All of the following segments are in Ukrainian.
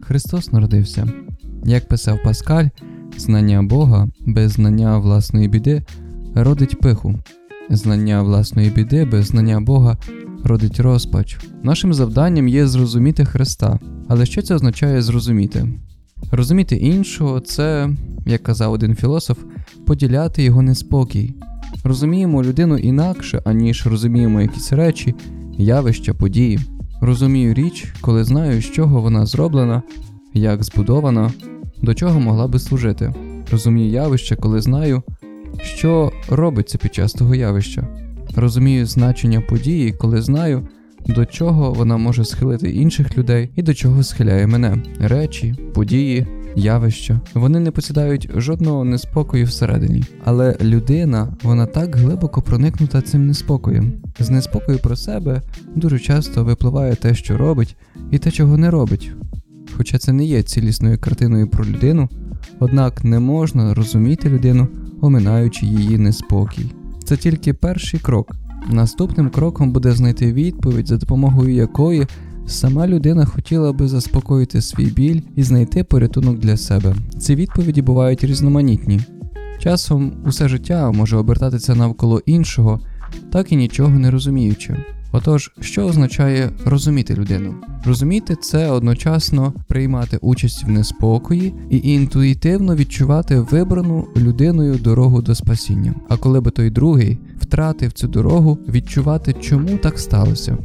Христос народився. Як писав Паскаль, знання Бога без знання власної біди родить пиху, знання власної біди без знання Бога родить розпач. Нашим завданням є зрозуміти Христа. Але що це означає зрозуміти? Розуміти іншого це, як казав один філософ, поділяти його неспокій. Розуміємо людину інакше, аніж розуміємо якісь речі, явища, події. Розумію річ, коли знаю, з чого вона зроблена, як збудована, до чого могла би служити. Розумію явище, коли знаю, що робиться під час того явища. Розумію значення події, коли знаю, до чого вона може схилити інших людей і до чого схиляє мене. Речі, події, явища. Вони не посідають жодного неспокою всередині. Але людина, вона так глибоко проникнута цим неспокоєм. З неспокою про себе дуже часто випливає те, що робить, і те, чого не робить. Хоча це не є цілісною картиною про людину, однак не можна розуміти людину, оминаючи її неспокій. Це тільки перший крок. Наступним кроком буде знайти відповідь, за допомогою якої сама людина хотіла би заспокоїти свій біль і знайти порятунок для себе. Ці відповіді бувають різноманітні. Часом усе життя може обертатися навколо іншого, так і нічого не розуміючи. Отож, що означає розуміти людину? Розуміти це одночасно приймати участь в неспокої і інтуїтивно відчувати вибрану людиною дорогу до спасіння. А коли би той другий втратив цю дорогу, відчувати, чому так сталося.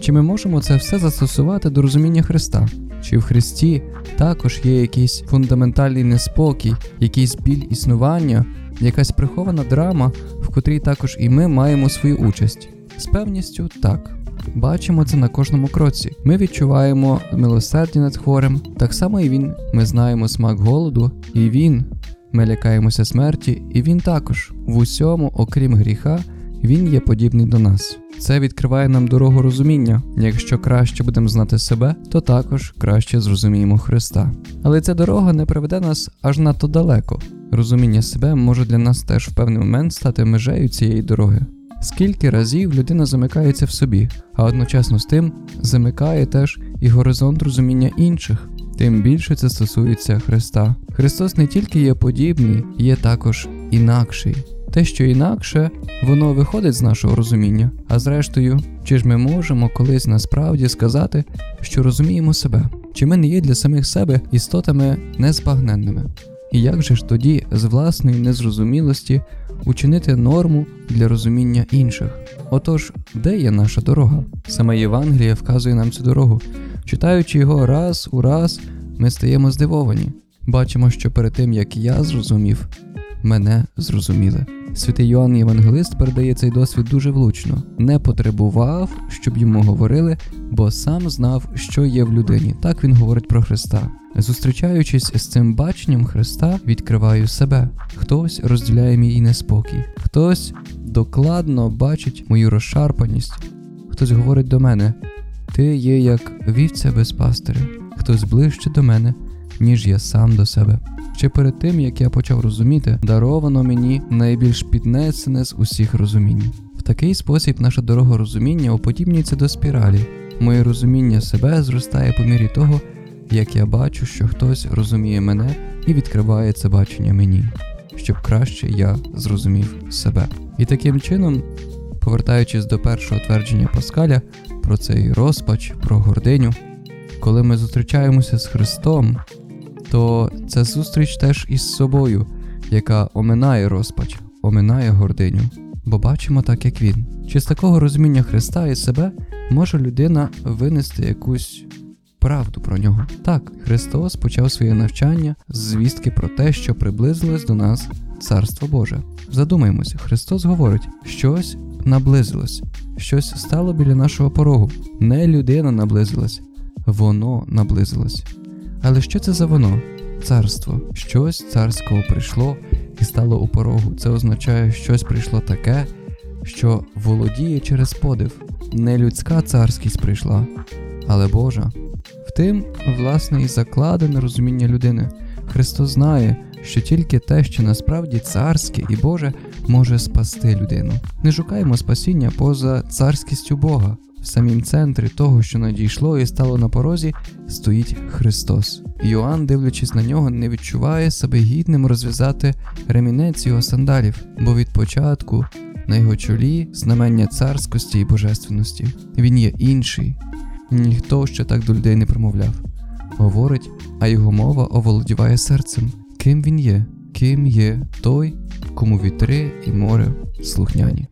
Чи ми можемо це все застосувати до розуміння Христа? Чи в Христі також є якийсь фундаментальний неспокій, якийсь біль існування, якась прихована драма, в котрій також і ми маємо свою участь? З певністю так. Бачимо це на кожному кроці. Ми відчуваємо милосердя над хворим, так само і він. Ми знаємо смак голоду, і він. Ми лякаємося смерті, і він також. В усьому, окрім гріха, він є подібний до нас. Це відкриває нам дорогу розуміння. Якщо краще будемо знати себе, то також краще зрозуміємо Христа. Але ця дорога не приведе нас аж надто далеко. Розуміння себе може для нас теж в певний момент стати межею цієї дороги. Скільки разів людина замикається в собі, а одночасно з тим замикає теж і горизонт розуміння інших, тим більше це стосується Христа. Христос не тільки є подібний, є також інакший. Те, що інакше, воно виходить з нашого розуміння, а зрештою, чи ж ми можемо колись насправді сказати, що розуміємо себе, чи ми не є для самих себе істотами незбагненними? І як же ж тоді з власної незрозумілості учинити норму для розуміння інших? Отож, де є наша дорога? Саме Євангеліє вказує нам цю дорогу. Читаючи його раз у раз, ми стаємо здивовані. Бачимо, що перед тим як я зрозумів, мене зрозуміли. Святий Йоанн Євангелист передає цей досвід дуже влучно, не потребував, щоб йому говорили, бо сам знав, що є в людині. Так він говорить про Христа. Зустрічаючись з цим баченням Христа, відкриваю себе. Хтось розділяє мій неспокій, хтось докладно бачить мою розшарпаність, хтось говорить до мене: Ти є як вівця без пастиря, хтось ближче до мене, ніж я сам до себе. Ще перед тим, як я почав розуміти, даровано мені найбільш піднесене з усіх розумінь. В такий спосіб наша дорога розуміння уподібнюється до спіралі. Моє розуміння себе зростає по мірі того, як я бачу, що хтось розуміє мене і відкриває це бачення мені, щоб краще я зрозумів себе. І таким чином, повертаючись до першого твердження Паскаля про цей розпач, про гординю, коли ми зустрічаємося з Христом, то це зустріч теж із собою, яка оминає розпач, оминає гординю, бо бачимо так, як він. Чи з такого розуміння Христа і себе може людина винести якусь правду про нього? Так, Христос почав своє навчання з звістки про те, що приблизилось до нас Царство Боже. Задумаймося, Христос говорить, щось наблизилось, щось стало біля нашого порогу. Не людина наблизилась, воно наблизилось. Але що це за воно? Царство. Щось царського прийшло і стало у порогу. Це означає, щось прийшло таке, що володіє через подив. Не людська царськість прийшла, але Божа. В тим, власне, і закладене розуміння людини. Христос знає, що тільки те, що насправді царське і Боже, може спасти людину. Не шукаємо спасіння поза царськістю Бога. В самім центрі того, що надійшло і стало на порозі, стоїть Христос. Йоанн, дивлячись на нього, не відчуває себе гідним розв'язати ремінець його сандалів, бо від початку на його чолі знамення царськості і божественності. Він є інший, ніхто ще так до людей не промовляв. Говорить, а його мова оволодіває серцем. Ким він є, ким є той, кому вітри і море слухняні.